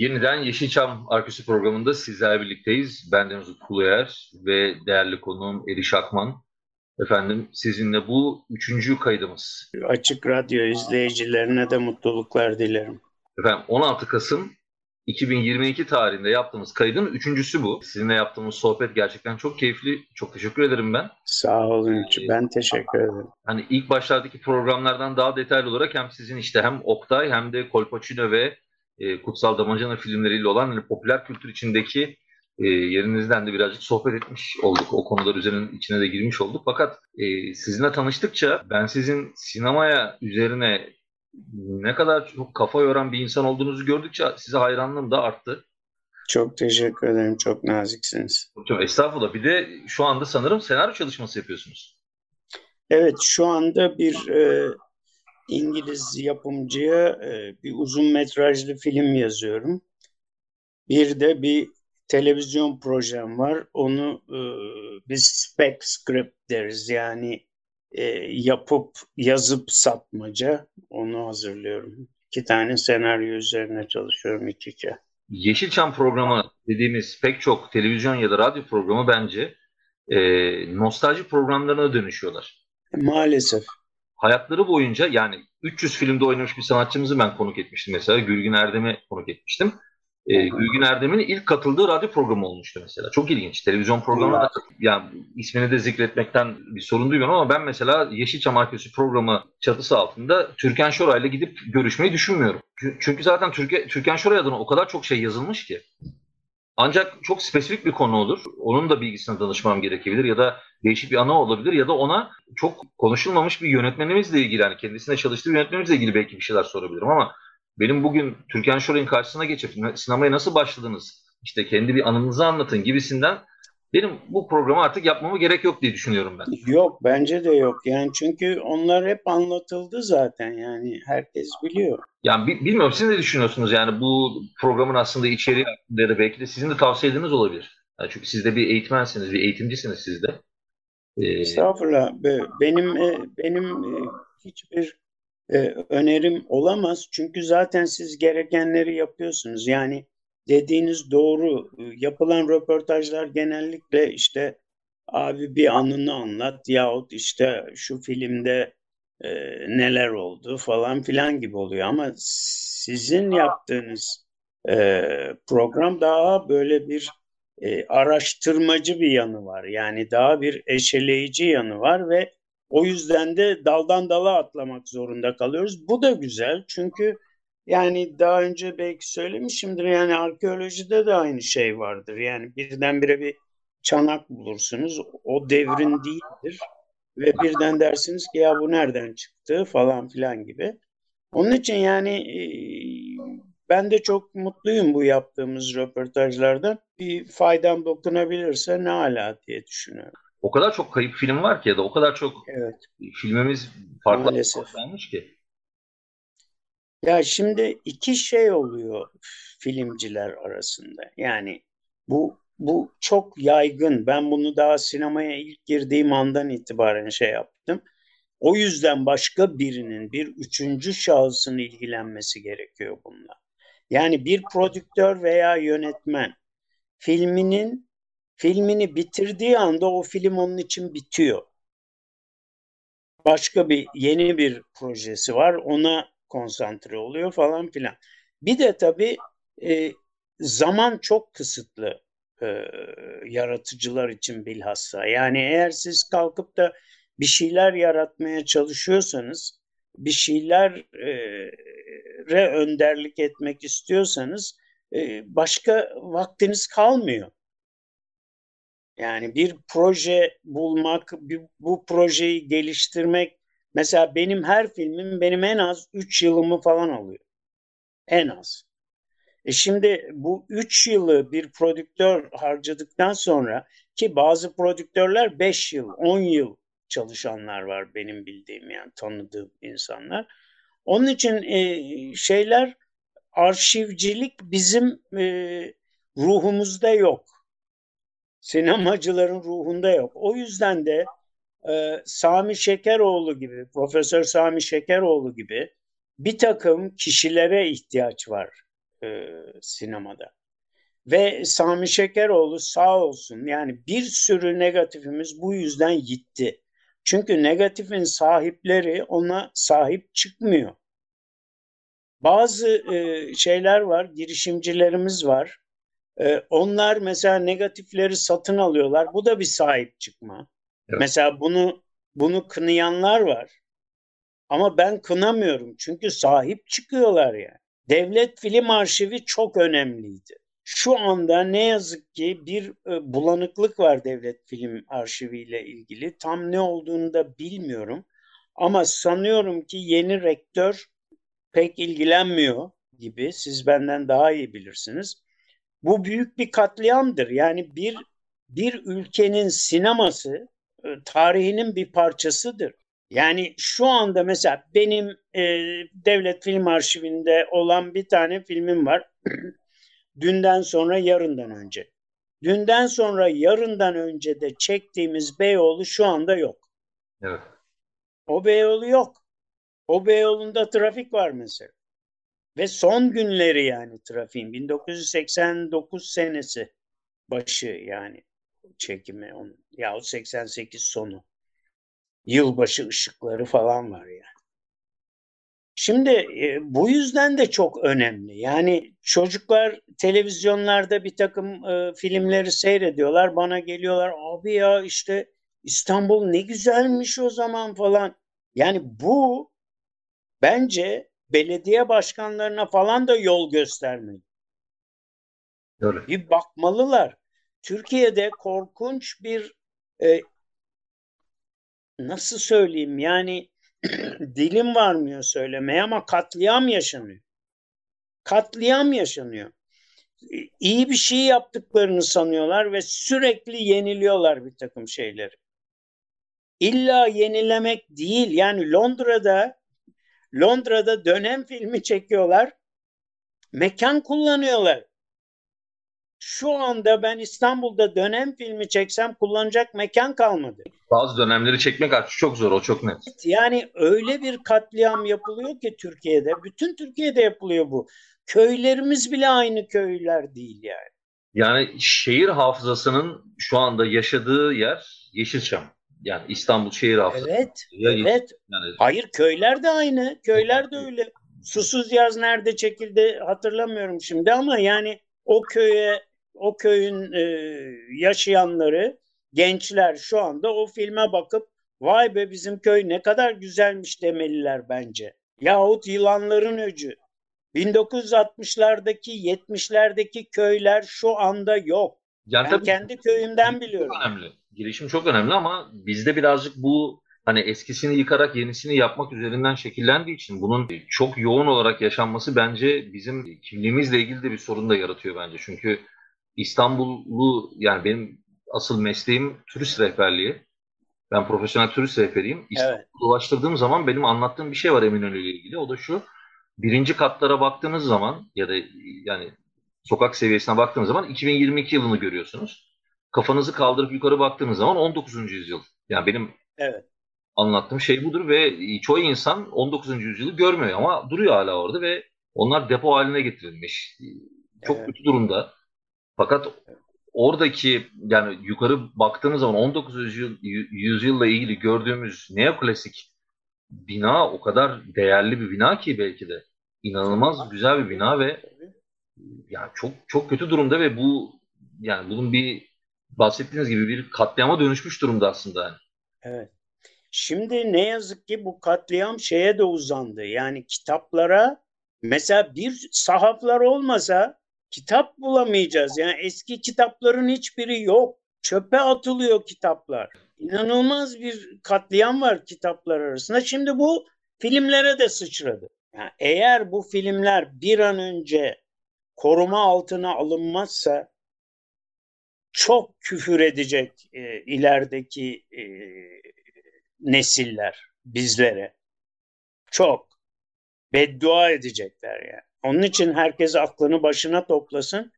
Yeniden Yeşilçam Arkası programında sizlerle birlikteyiz. Ben Deniz Utkulayar ve değerli konuğum Eriş Akman. Efendim sizinle bu üçüncü kaydımız. Açık Radyo izleyicilerine de mutluluklar dilerim. Efendim 16 Kasım 2022 tarihinde yaptığımız kaydın üçüncüsü bu. Sizinle yaptığımız sohbet gerçekten çok keyifli. Çok teşekkür ederim ben. Sağ olun. Ben teşekkür ederim. Hani ilk başlardaki programlardan daha detaylı olarak hem sizin işte hem Oktay hem de Kolpaçino ve e, Kutsal Damacana filmleriyle olan hani popüler kültür içindeki e, yerinizden de birazcık sohbet etmiş olduk. O konular üzerinin içine de girmiş olduk. Fakat e, sizinle tanıştıkça ben sizin sinemaya üzerine ne kadar çok kafa yoran bir insan olduğunuzu gördükçe size hayranlığım da arttı. Çok teşekkür ederim. Çok naziksiniz. Estağfurullah. Bir de şu anda sanırım senaryo çalışması yapıyorsunuz. Evet, şu anda bir e, İngiliz yapımcıya e, bir uzun metrajlı film yazıyorum. Bir de bir televizyon projem var. Onu e, biz spec script deriz. Yani e, yapıp yazıp satmaca. Onu hazırlıyorum. İki tane senaryo üzerine çalışıyorum iç içe. Yeşilçam programı dediğimiz pek çok televizyon ya da radyo programı bence e, nostalji programlarına dönüşüyorlar. Maalesef hayatları boyunca yani 300 filmde oynamış bir sanatçımızı ben konuk etmiştim mesela. Gülgün Erdem'i konuk etmiştim. Ee, Gülgün Erdem'in ilk katıldığı radyo programı olmuştu mesela. Çok ilginç. Televizyon programı da yani ismini de zikretmekten bir sorun duymuyorum ama ben mesela Yeşilçam Arkeolojisi programı çatısı altında Türkan Şoray'la gidip görüşmeyi düşünmüyorum. Çünkü zaten Türkan, Türkan Şoray adına o kadar çok şey yazılmış ki. Ancak çok spesifik bir konu olur. Onun da bilgisine danışmam gerekebilir ya da değişik bir ana olabilir ya da ona çok konuşulmamış bir yönetmenimizle ilgili yani kendisine çalıştığı yönetmenimizle ilgili belki bir şeyler sorabilirim ama benim bugün Türkan Şoray'ın karşısına geçip sinemaya nasıl başladınız? İşte kendi bir anınızı anlatın gibisinden benim bu programı artık yapmama gerek yok diye düşünüyorum ben. Yok bence de yok yani çünkü onlar hep anlatıldı zaten yani herkes biliyor. Yani bilmiyorum siz ne düşünüyorsunuz yani bu programın aslında içeriği hakkında ya da belki de sizin de tavsiyeleriniz olabilir. Yani çünkü siz de bir eğitmensiniz, bir eğitimcisiniz siz de. Ee... Estağfurullah. Benim e, benim e, hiçbir e, önerim olamaz çünkü zaten siz gerekenleri yapıyorsunuz. Yani dediğiniz doğru. Yapılan röportajlar genellikle işte abi bir anını anlat yahut işte şu filmde e, neler oldu falan filan gibi oluyor. Ama sizin yaptığınız e, program daha böyle bir e, araştırmacı bir yanı var. Yani daha bir eşeleyici yanı var ve o yüzden de daldan dala atlamak zorunda kalıyoruz. Bu da güzel çünkü yani daha önce belki söylemişimdir yani arkeolojide de aynı şey vardır. Yani birdenbire bir çanak bulursunuz. O devrin değildir. Ve birden dersiniz ki ya bu nereden çıktı falan filan gibi. Onun için yani e, ben de çok mutluyum bu yaptığımız röportajlardan. Bir faydam dokunabilirse ne ala diye düşünüyorum. O kadar çok kayıp film var ki ya da o kadar çok evet. filmimiz farklı olmuş ki. Ya şimdi iki şey oluyor filmciler arasında. Yani bu bu çok yaygın. Ben bunu daha sinemaya ilk girdiğim andan itibaren şey yaptım. O yüzden başka birinin, bir üçüncü şahısın ilgilenmesi gerekiyor bununla. Yani bir prodüktör veya yönetmen filminin filmini bitirdiği anda o film onun için bitiyor. Başka bir yeni bir projesi var. Ona konsantre oluyor falan filan. Bir de tabii e, zaman çok kısıtlı e, yaratıcılar için bilhassa. Yani eğer siz kalkıp da bir şeyler yaratmaya çalışıyorsanız, bir şeylere önderlik etmek istiyorsanız e, başka vaktiniz kalmıyor. Yani bir proje bulmak, bir, bu projeyi geliştirmek Mesela benim her filmim benim en az 3 yılımı falan alıyor. En az. E şimdi bu 3 yılı bir prodüktör harcadıktan sonra ki bazı prodüktörler 5 yıl, 10 yıl çalışanlar var benim bildiğim yani tanıdığım insanlar. Onun için e, şeyler arşivcilik bizim e, ruhumuzda yok. Sinemacıların ruhunda yok. O yüzden de e, Sami Şekeroğlu gibi, Profesör Sami Şekeroğlu gibi bir takım kişilere ihtiyaç var e, sinemada. Ve Sami Şekeroğlu sağ olsun yani bir sürü negatifimiz bu yüzden gitti. Çünkü negatifin sahipleri ona sahip çıkmıyor. Bazı e, şeyler var, girişimcilerimiz var. E, onlar mesela negatifleri satın alıyorlar. Bu da bir sahip çıkma. Mesela bunu bunu kınayanlar var. Ama ben kınamıyorum çünkü sahip çıkıyorlar yani. Devlet Film Arşivi çok önemliydi. Şu anda ne yazık ki bir e, bulanıklık var Devlet Film Arşivi ile ilgili. Tam ne olduğunu da bilmiyorum. Ama sanıyorum ki yeni rektör pek ilgilenmiyor gibi. Siz benden daha iyi bilirsiniz. Bu büyük bir katliamdır. Yani bir bir ülkenin sineması tarihinin bir parçasıdır. Yani şu anda mesela benim e, devlet film arşivinde olan bir tane filmim var. Dünden sonra yarından önce. Dünden sonra yarından önce de çektiğimiz Beyoğlu şu anda yok. Evet. O Beyoğlu yok. O Beyoğlu'nda trafik var mesela. Ve son günleri yani trafiğin 1989 senesi başı yani çekimi onun yahut 88 sonu. Yılbaşı ışıkları falan var yani. Şimdi e, bu yüzden de çok önemli. Yani çocuklar televizyonlarda bir takım e, filmleri seyrediyorlar. Bana geliyorlar abi ya işte İstanbul ne güzelmiş o zaman falan. Yani bu bence belediye başkanlarına falan da yol göstermeli. Öyle. Bir bakmalılar. Türkiye'de korkunç bir e, nasıl söyleyeyim yani dilim varmıyor söylemeye ama katliam yaşanıyor. Katliam yaşanıyor. İyi bir şey yaptıklarını sanıyorlar ve sürekli yeniliyorlar bir takım şeyleri. İlla yenilemek değil. Yani Londra'da Londra'da dönem filmi çekiyorlar. Mekan kullanıyorlar. Şu anda ben İstanbul'da dönem filmi çeksem kullanacak mekan kalmadı. Bazı dönemleri çekmek artık çok zor, o çok net. Yani öyle bir katliam yapılıyor ki Türkiye'de. Bütün Türkiye'de yapılıyor bu. Köylerimiz bile aynı köyler değil yani. Yani şehir hafızasının şu anda yaşadığı yer Yeşilçam. Yani İstanbul şehir hafızası. Evet, ya evet. Yani... Hayır köyler de aynı. Köyler de öyle. Susuz yaz nerede çekildi hatırlamıyorum şimdi ama yani o köye o köyün e, yaşayanları gençler şu anda o filme bakıp vay be bizim köy ne kadar güzelmiş demeliler bence. Yahut yılanların öcü. 1960'lardaki 70'lerdeki köyler şu anda yok. Yani ben tabii, kendi köyümden biliyorum. Önemli. Girişim çok önemli ama bizde birazcık bu hani eskisini yıkarak yenisini yapmak üzerinden şekillendiği için bunun çok yoğun olarak yaşanması bence bizim kimliğimizle ilgili de bir sorun da yaratıyor bence. Çünkü İstanbullu yani benim asıl mesleğim turist rehberliği. Ben profesyonel turist rehberiyim. İstanbul'u evet. dolaştırdığım zaman benim anlattığım bir şey var Eminönü ile ilgili. O da şu. Birinci katlara baktığınız zaman ya da yani sokak seviyesine baktığınız zaman 2022 yılını görüyorsunuz. Kafanızı kaldırıp yukarı baktığınız zaman 19. yüzyıl. Yani benim evet. anlattığım şey budur ve çoğu insan 19. yüzyılı görmüyor ama duruyor hala orada ve onlar depo haline getirilmiş. Çok evet. kötü durumda. Fakat oradaki yani yukarı baktığınız zaman 19. yüzyıl, yüzyılla ilgili gördüğümüz neoklasik bina o kadar değerli bir bina ki belki de inanılmaz güzel bir bina ve yani çok çok kötü durumda ve bu yani bunun bir bahsettiğiniz gibi bir katliama dönüşmüş durumda aslında. Yani. Evet. Şimdi ne yazık ki bu katliam şeye de uzandı. Yani kitaplara mesela bir sahaflar olmasa kitap bulamayacağız. Yani eski kitapların hiçbiri yok. çöpe atılıyor kitaplar. İnanılmaz bir katliam var kitaplar arasında. Şimdi bu filmlere de sıçradı. Yani eğer bu filmler bir an önce koruma altına alınmazsa çok küfür edecek e, ilerideki e, nesiller bizlere. Çok. Beddua edecekler yani. Onun için herkes aklını başına toplasın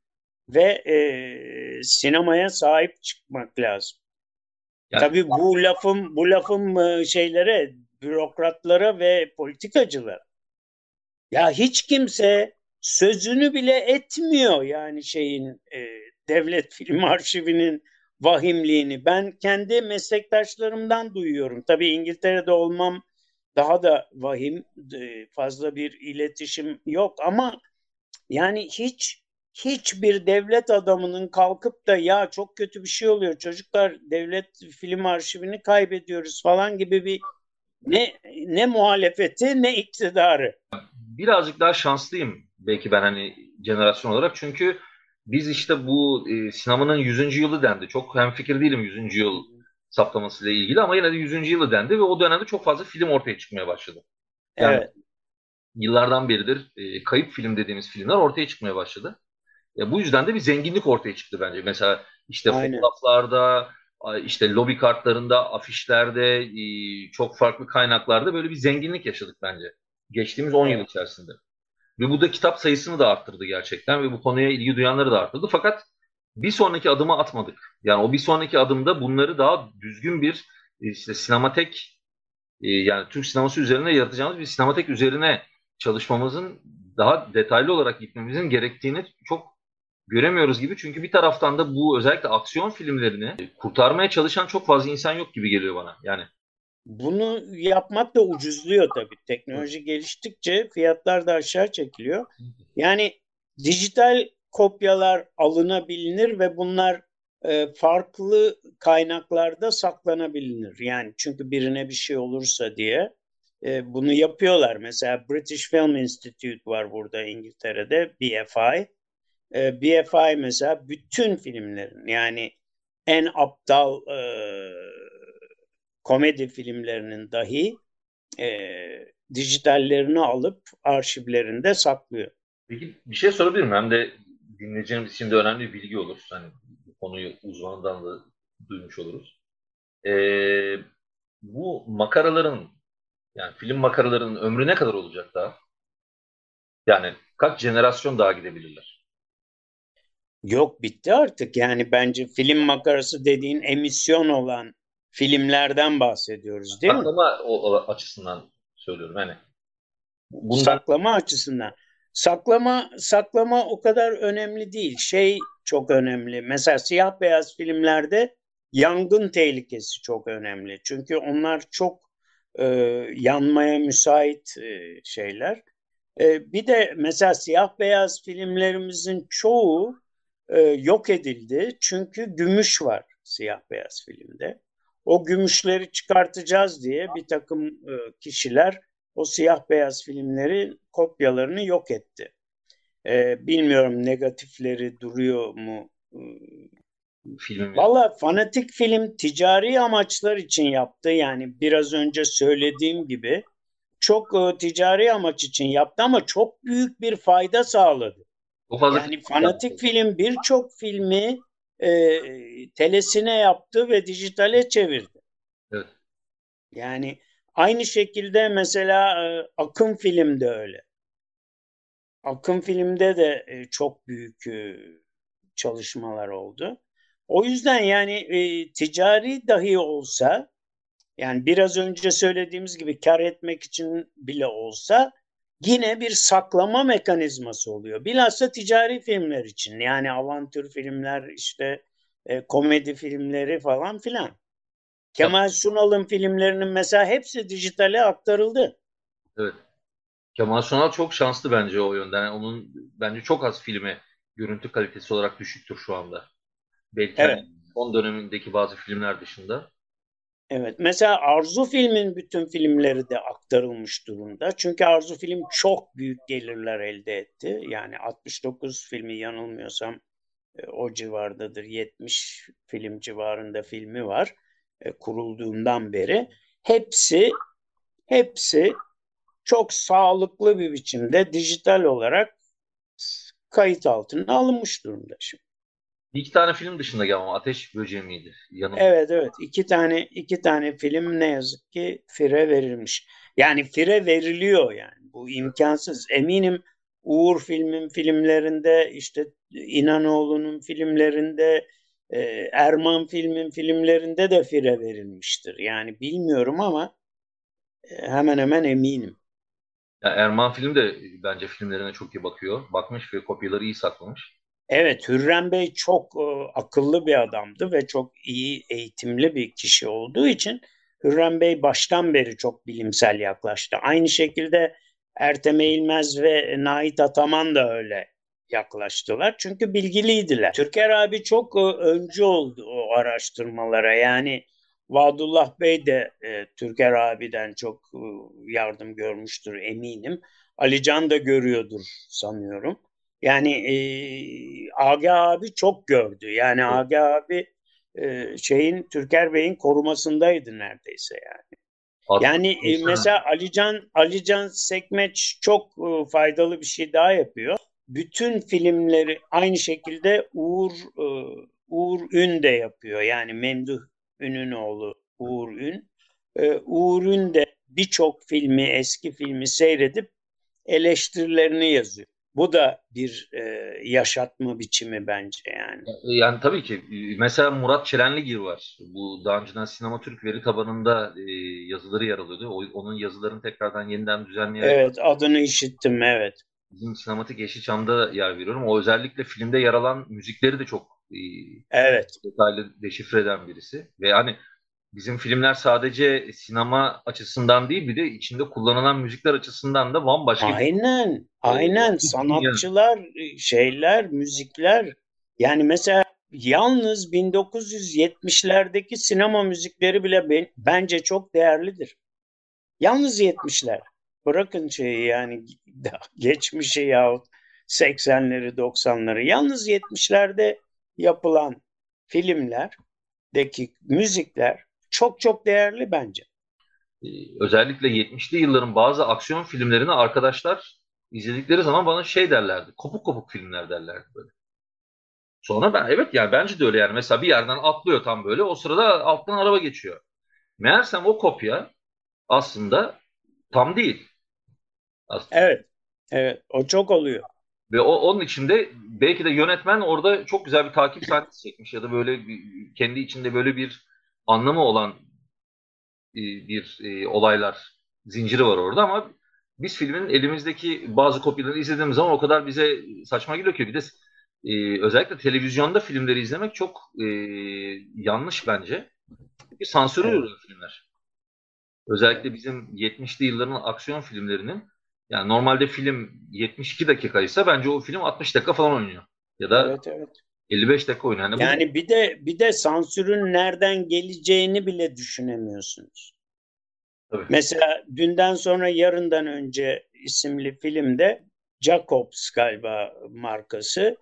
ve e, sinemaya sahip çıkmak lazım. Yani, Tabii bu lafım bu lafım e, şeylere, bürokratlara ve politikacılara. Ya hiç kimse sözünü bile etmiyor yani şeyin e, devlet film arşivinin vahimliğini. Ben kendi meslektaşlarımdan duyuyorum. Tabii İngiltere'de olmam daha da vahim. E, fazla bir iletişim yok ama yani hiç hiçbir devlet adamının kalkıp da ya çok kötü bir şey oluyor çocuklar devlet film arşivini kaybediyoruz falan gibi bir ne ne muhalefeti ne iktidarı. Birazcık daha şanslıyım belki ben hani jenerasyon olarak çünkü biz işte bu e, sinemanın 100. yılı dendi. Çok hem fikir değilim 100. yıl saptamasıyla ilgili ama yine de 100. yılı dendi ve o dönemde çok fazla film ortaya çıkmaya başladı. Yani evet. yıllardan beridir e, kayıp film dediğimiz filmler ortaya çıkmaya başladı. E, bu yüzden de bir zenginlik ortaya çıktı bence. Mesela işte Aynen. fotoğraflarda, işte lobi kartlarında, afişlerde, çok farklı kaynaklarda böyle bir zenginlik yaşadık bence. Geçtiğimiz 10 yıl içerisinde. Ve bu da kitap sayısını da arttırdı gerçekten ve bu konuya ilgi duyanları da arttırdı. Fakat bir sonraki adımı atmadık. Yani o bir sonraki adımda bunları daha düzgün bir işte sinematek e, yani Türk sineması üzerine yaratacağımız bir sinematek üzerine çalışmamızın daha detaylı olarak gitmemizin gerektiğini çok göremiyoruz gibi. Çünkü bir taraftan da bu özellikle aksiyon filmlerini kurtarmaya çalışan çok fazla insan yok gibi geliyor bana. Yani bunu yapmak da ucuzluyor tabii. Teknoloji geliştikçe fiyatlar da aşağı çekiliyor. Yani dijital kopyalar alınabilir ve bunlar e, farklı kaynaklarda saklanabilir. Yani çünkü birine bir şey olursa diye e, bunu yapıyorlar. Mesela British Film Institute var burada İngiltere'de, BFI. E, BFI mesela bütün filmlerin yani en aptal e, komedi filmlerinin dahi e, dijitallerini alıp arşivlerinde saklıyor. Peki bir şey sorabilir miyim? Hem de dinleyicilerimiz için de önemli bir bilgi olur. Hani bu konuyu uzmanından da duymuş oluruz. Ee, bu makaraların yani film makaralarının ömrü ne kadar olacak daha? Yani kaç jenerasyon daha gidebilirler? Yok bitti artık. Yani bence film makarası dediğin emisyon olan filmlerden bahsediyoruz değil Saklama mi? o açısından söylüyorum hani. Bundan... Saklama açısından. Saklama saklama o kadar önemli değil. Şey çok önemli. Mesela siyah beyaz filmlerde yangın tehlikesi çok önemli. Çünkü onlar çok e, yanmaya müsait e, şeyler. E, bir de mesela siyah beyaz filmlerimizin çoğu e, yok edildi. Çünkü gümüş var siyah beyaz filmde. O gümüşleri çıkartacağız diye bir takım e, kişiler o siyah beyaz filmleri kopyalarını yok etti. E, bilmiyorum negatifleri duruyor mu? Film. Valla fanatik film ticari amaçlar için yaptı. Yani biraz önce söylediğim gibi çok e, ticari amaç için yaptı ama çok büyük bir fayda sağladı. Yani fanatik film birçok filmi e, telesine yaptı ve dijitale çevirdi. Evet. Yani aynı şekilde mesela e, Akım filmde öyle. Akım filmde de e, çok büyük e, çalışmalar oldu. O yüzden yani e, ticari dahi olsa yani biraz önce söylediğimiz gibi kar etmek için bile olsa yine bir saklama mekanizması oluyor. Bilhassa ticari filmler için yani avantür filmler işte komedi filmleri falan filan. Kemal Sunal'ın filmlerinin mesela hepsi dijitale aktarıldı. Evet. Kemal Sunal çok şanslı bence o yönden. Yani onun bence çok az filmi görüntü kalitesi olarak düşüktür şu anda. Belki evet. son dönemindeki bazı filmler dışında. Evet. Mesela Arzu filmin bütün filmleri de aktarılmış durumda. Çünkü Arzu film çok büyük gelirler elde etti. Yani 69 filmi yanılmıyorsam e, o civardadır. 70 film civarında filmi var e, kurulduğundan beri. Hepsi hepsi çok sağlıklı bir biçimde dijital olarak kayıt altına alınmış durumda şimdi. İki tane film dışında galiba Ateş Böceği miydi? Yanım. Evet evet iki tane iki tane film ne yazık ki fire verilmiş. Yani fire veriliyor yani bu imkansız. Eminim Uğur filmin filmlerinde işte İnanoğlu'nun filmlerinde e, Erman filmin filmlerinde de fire verilmiştir. Yani bilmiyorum ama e, hemen hemen eminim. Ya Erman film de bence filmlerine çok iyi bakıyor. Bakmış ve kopyaları iyi saklamış. Evet, Hürrem Bey çok e, akıllı bir adamdı ve çok iyi eğitimli bir kişi olduğu için Hürrem Bey baştan beri çok bilimsel yaklaştı. Aynı şekilde Ertem Eğilmez ve Nait Ataman da öyle yaklaştılar. Çünkü bilgiliydiler. Türker abi çok e, öncü oldu o araştırmalara. Yani Vadullah Bey de e, Türker abiden çok e, yardım görmüştür eminim. Alican da görüyordur sanıyorum. Yani e, Aga abi çok gördü. Yani. Aga abi e, şeyin Türker Bey'in korumasındaydı neredeyse yani. Yani e, mesela Alican Alican Sekmeç çok e, faydalı bir şey daha yapıyor. Bütün filmleri aynı şekilde Uğur e, Uğur Ün de yapıyor. Yani Memduh Ün'ün oğlu Uğur Ün. E, Uğur Ün de birçok filmi, eski filmi seyredip eleştirilerini yazıyor. Bu da bir e, yaşatma biçimi bence yani. Yani tabii ki. Mesela Murat Çelenligil var. Bu daha önceden Sinema Türk veri tabanında e, yazıları yer alıyordu. O, onun yazılarını tekrardan yeniden düzenleyerek... Evet adını işittim evet. Bizim sinematik Yeşilçam'da yer veriyorum. O özellikle filmde yer alan müzikleri de çok e, evet. detaylı deşifre eden birisi. Ve hani bizim filmler sadece sinema açısından değil bir de içinde kullanılan müzikler açısından da bambaşka. Aynen, bir... aynen. Sanatçılar, şeyler, müzikler. Yani mesela yalnız 1970'lerdeki sinema müzikleri bile ben, bence çok değerlidir. Yalnız 70'ler. Bırakın şeyi yani geçmişi yahut 80'leri 90'ları. Yalnız 70'lerde yapılan filmlerdeki müzikler çok çok değerli bence. Ee, özellikle 70'li yılların bazı aksiyon filmlerini arkadaşlar izledikleri zaman bana şey derlerdi. Kopuk kopuk filmler derlerdi böyle. Sonra ben evet yani bence de öyle yani. Mesela bir yerden atlıyor tam böyle. O sırada alttan araba geçiyor. Meğersem o kopya aslında tam değil. Aslında. Evet. Evet. O çok oluyor. Ve o, onun içinde belki de yönetmen orada çok güzel bir takip sahnesi çekmiş ya da böyle bir, kendi içinde böyle bir anlamı olan e, bir e, olaylar zinciri var orada ama biz filmin elimizdeki bazı kopyalarını izlediğimiz zaman o kadar bize saçma geliyor ki bir de e, özellikle televizyonda filmleri izlemek çok e, yanlış bence. Çünkü sansür evet. filmler. Özellikle bizim 70'li yılların aksiyon filmlerinin yani normalde film 72 dakikaysa bence o film 60 dakika falan oynuyor. Ya da evet, evet. 55 dakika oynuyor. Yani, yani bu... bir de bir de sansürün nereden geleceğini bile düşünemiyorsunuz. Tabii. Mesela dünden sonra yarından önce isimli filmde Jacobs galiba markası.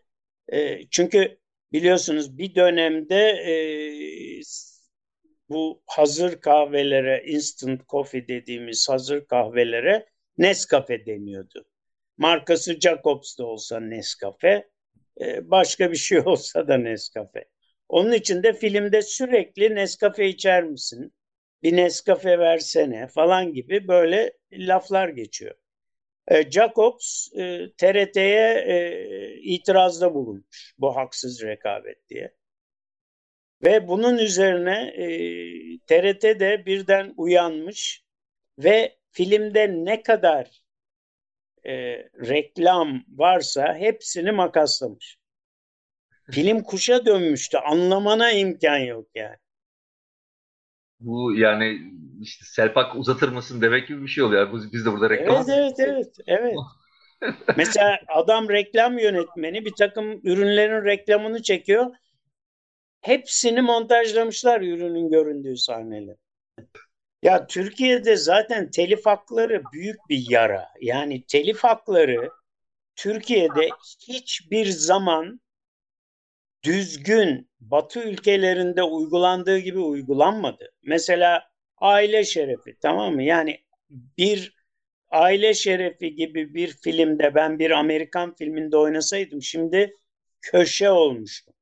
E, çünkü biliyorsunuz bir dönemde e, bu hazır kahvelere, instant coffee dediğimiz hazır kahvelere Nescafe deniyordu. Markası Jacobs da olsa Nescafe, e, başka bir şey olsa da Nescafe. Onun için de filmde sürekli Nescafe içer misin? Bir Nescafe versene falan gibi böyle laflar geçiyor. E, Jacobs e, TRT'ye e, itirazda bulunmuş bu haksız rekabet diye. Ve bunun üzerine e, TRT de birden uyanmış ve filmde ne kadar e, reklam varsa hepsini makaslamış. Film kuşa dönmüştü. Anlamana imkan yok yani. Bu yani işte Selpak uzatır mısın demek gibi bir şey oluyor. Biz de burada reklam. Evet evet evet. evet. Mesela adam reklam yönetmeni bir takım ürünlerin reklamını çekiyor. Hepsini montajlamışlar ürünün göründüğü sahneleri. Ya Türkiye'de zaten telif hakları büyük bir yara. Yani telif hakları Türkiye'de hiçbir zaman düzgün Batı ülkelerinde uygulandığı gibi uygulanmadı. Mesela aile şerefi tamam mı? Yani bir aile şerefi gibi bir filmde ben bir Amerikan filminde oynasaydım şimdi köşe olmuştum.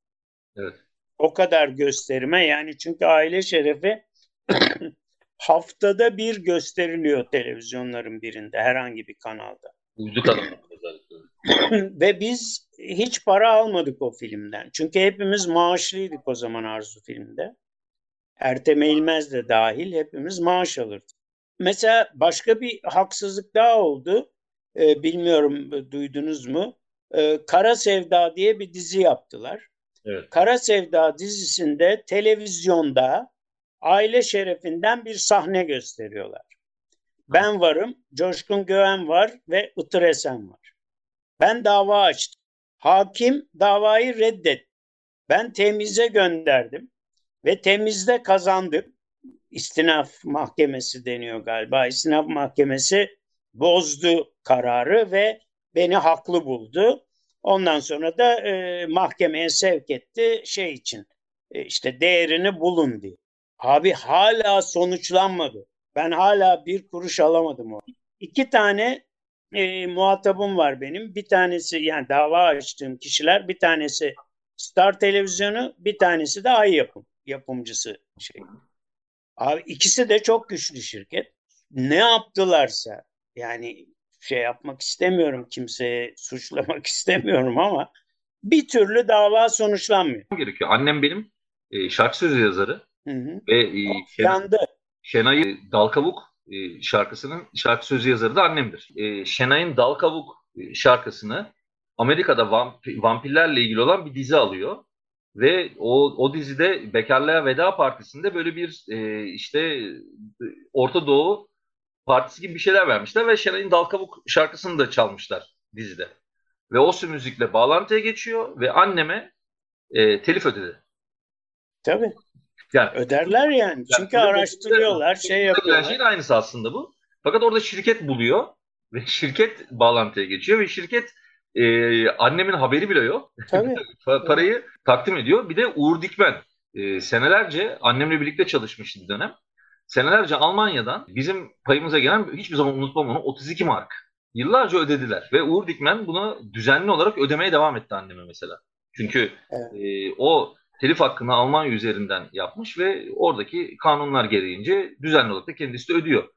Evet. O kadar gösterime yani çünkü aile şerefi haftada bir gösteriliyor televizyonların birinde herhangi bir kanalda. Uydu kanalı Ve biz hiç para almadık o filmden. Çünkü hepimiz maaşlıydık o zaman Arzu filmde. Ertem Eğilmez de dahil hepimiz maaş alırdık. Mesela başka bir haksızlık daha oldu. Ee, bilmiyorum duydunuz mu? Ee, Kara Sevda diye bir dizi yaptılar. Evet. Kara Sevda dizisinde televizyonda aile şerefinden bir sahne gösteriyorlar. Ben varım, Coşkun Göğen var ve Itır Esen var. Ben dava açtım. Hakim davayı reddet. Ben temize gönderdim ve temizde kazandım. İstinaf mahkemesi deniyor galiba. İstinaf mahkemesi bozdu kararı ve beni haklı buldu. Ondan sonra da e, mahkemeye sevk etti şey için e, işte değerini bulun diye. Abi hala sonuçlanmadı. Ben hala bir kuruş alamadım o. İki tane e, muhatabım var benim. Bir tanesi yani dava açtığım kişiler bir tanesi Star Televizyonu bir tanesi de Ay Yapım yapımcısı şey. Abi ikisi de çok güçlü şirket. Ne yaptılarsa yani şey yapmak istemiyorum kimseye suçlamak istemiyorum ama bir türlü dava sonuçlanmıyor. Gerekiyor. Annem benim e, şarkı sözü yazarı hı hı. ve e, Şenay, Şenay Dalkavuk e, şarkısının şarkı sözü yazarı da annemdir. E, Şenay'ın Dalkavuk e, şarkısını Amerika'da vamp vampirlerle ilgili olan bir dizi alıyor. Ve o, o dizide Bekarlığa Veda Partisi'nde böyle bir e, işte Orta Doğu partisi gibi bir şeyler vermişler ve Şenay'ın Dalkavuk şarkısını da çalmışlar dizide. Ve o müzikle bağlantıya geçiyor ve anneme e, telif ödedi. Tabii. Yani, Öderler yani. Çünkü yani, araştırıyorlar, şey yapıyorlar. Şeyin aynısı aslında bu. Fakat orada şirket buluyor ve şirket bağlantıya geçiyor ve şirket e, annemin haberi bile yok. Tabii. Parayı takdim ediyor. Bir de Uğur Dikmen e, senelerce annemle birlikte çalışmıştı bir dönem. Senelerce Almanya'dan bizim payımıza gelen hiçbir zaman unutmam onu 32 mark. Yıllarca ödediler ve Uğur Dikmen bunu düzenli olarak ödemeye devam etti anneme mesela. Çünkü evet. e, o telif hakkını Almanya üzerinden yapmış ve oradaki kanunlar gereğince düzenli olarak da kendisi de ödüyor.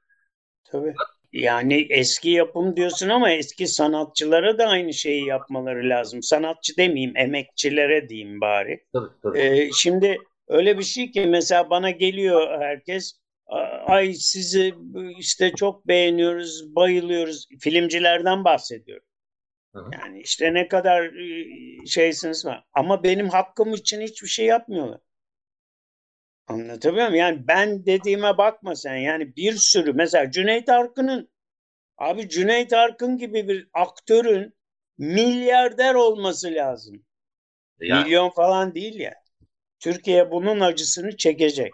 Tabii. Yani eski yapım diyorsun ama eski sanatçılara da aynı şeyi yapmaları lazım. Sanatçı demeyeyim, emekçilere diyeyim bari. Tabii, tabii. Ee, şimdi öyle bir şey ki mesela bana geliyor herkes ay sizi işte çok beğeniyoruz, bayılıyoruz. Filmcilerden bahsediyorum. Yani işte ne kadar şeysiniz var. Ama benim hakkım için hiçbir şey yapmıyorlar. Anlatabiliyor muyum? Yani ben dediğime bakma sen. Yani bir sürü mesela Cüneyt Arkın'ın abi Cüneyt Arkın gibi bir aktörün milyarder olması lazım. Yani. Milyon falan değil ya. Türkiye bunun acısını çekecek.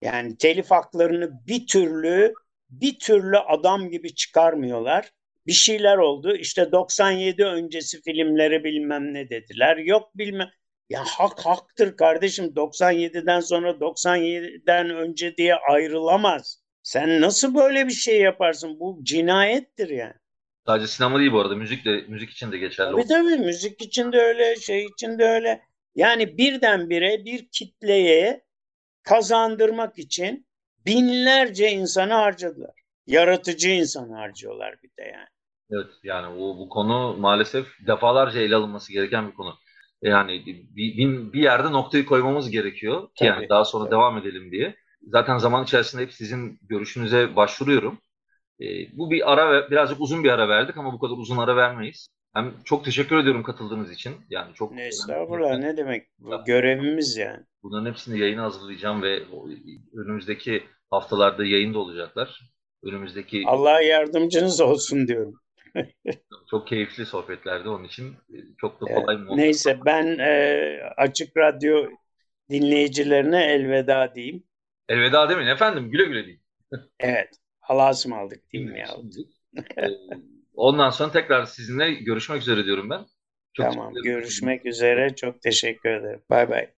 Yani telif haklarını bir türlü bir türlü adam gibi çıkarmıyorlar. Bir şeyler oldu. İşte 97 öncesi filmleri bilmem ne dediler. Yok bilmem. Ya hak haktır kardeşim. 97'den sonra 97'den önce diye ayrılamaz. Sen nasıl böyle bir şey yaparsın? Bu cinayettir yani. Sadece sinema değil bu arada. Müzik de müzik için de geçerli. Tabii tabii. Müzik için de öyle, şey için de öyle. Yani birdenbire bir kitleye kazandırmak için binlerce insanı harcadılar. Yaratıcı insan harcıyorlar bir de yani. Evet yani bu, bu konu maalesef defalarca ele alınması gereken bir konu. Yani bir, bir, bir yerde noktayı koymamız gerekiyor ki yani daha sonra tabii. devam edelim diye. Zaten zaman içerisinde hep sizin görüşünüze başvuruyorum. Ee, bu bir ara birazcık uzun bir ara verdik ama bu kadar uzun ara vermeyiz. Hem çok teşekkür ediyorum katıldığınız için. Yani çok ne estağfurullah ne demek bu görevimiz yani. Bunların hepsini yayına hazırlayacağım ve önümüzdeki haftalarda yayında olacaklar. Önümüzdeki Allah yardımcınız olsun diyorum. çok keyifli sohbetlerdi onun için e, çok da kolay mı? Neyse ben e, açık radyo dinleyicilerine elveda diyeyim. Elveda demeyin efendim güle güle deyin. evet Allah'a ısmarladık diyeyim ya. Ondan sonra tekrar sizinle görüşmek üzere diyorum ben. Çok Tamam görüşmek üzere çok teşekkür ederim. Bay bay.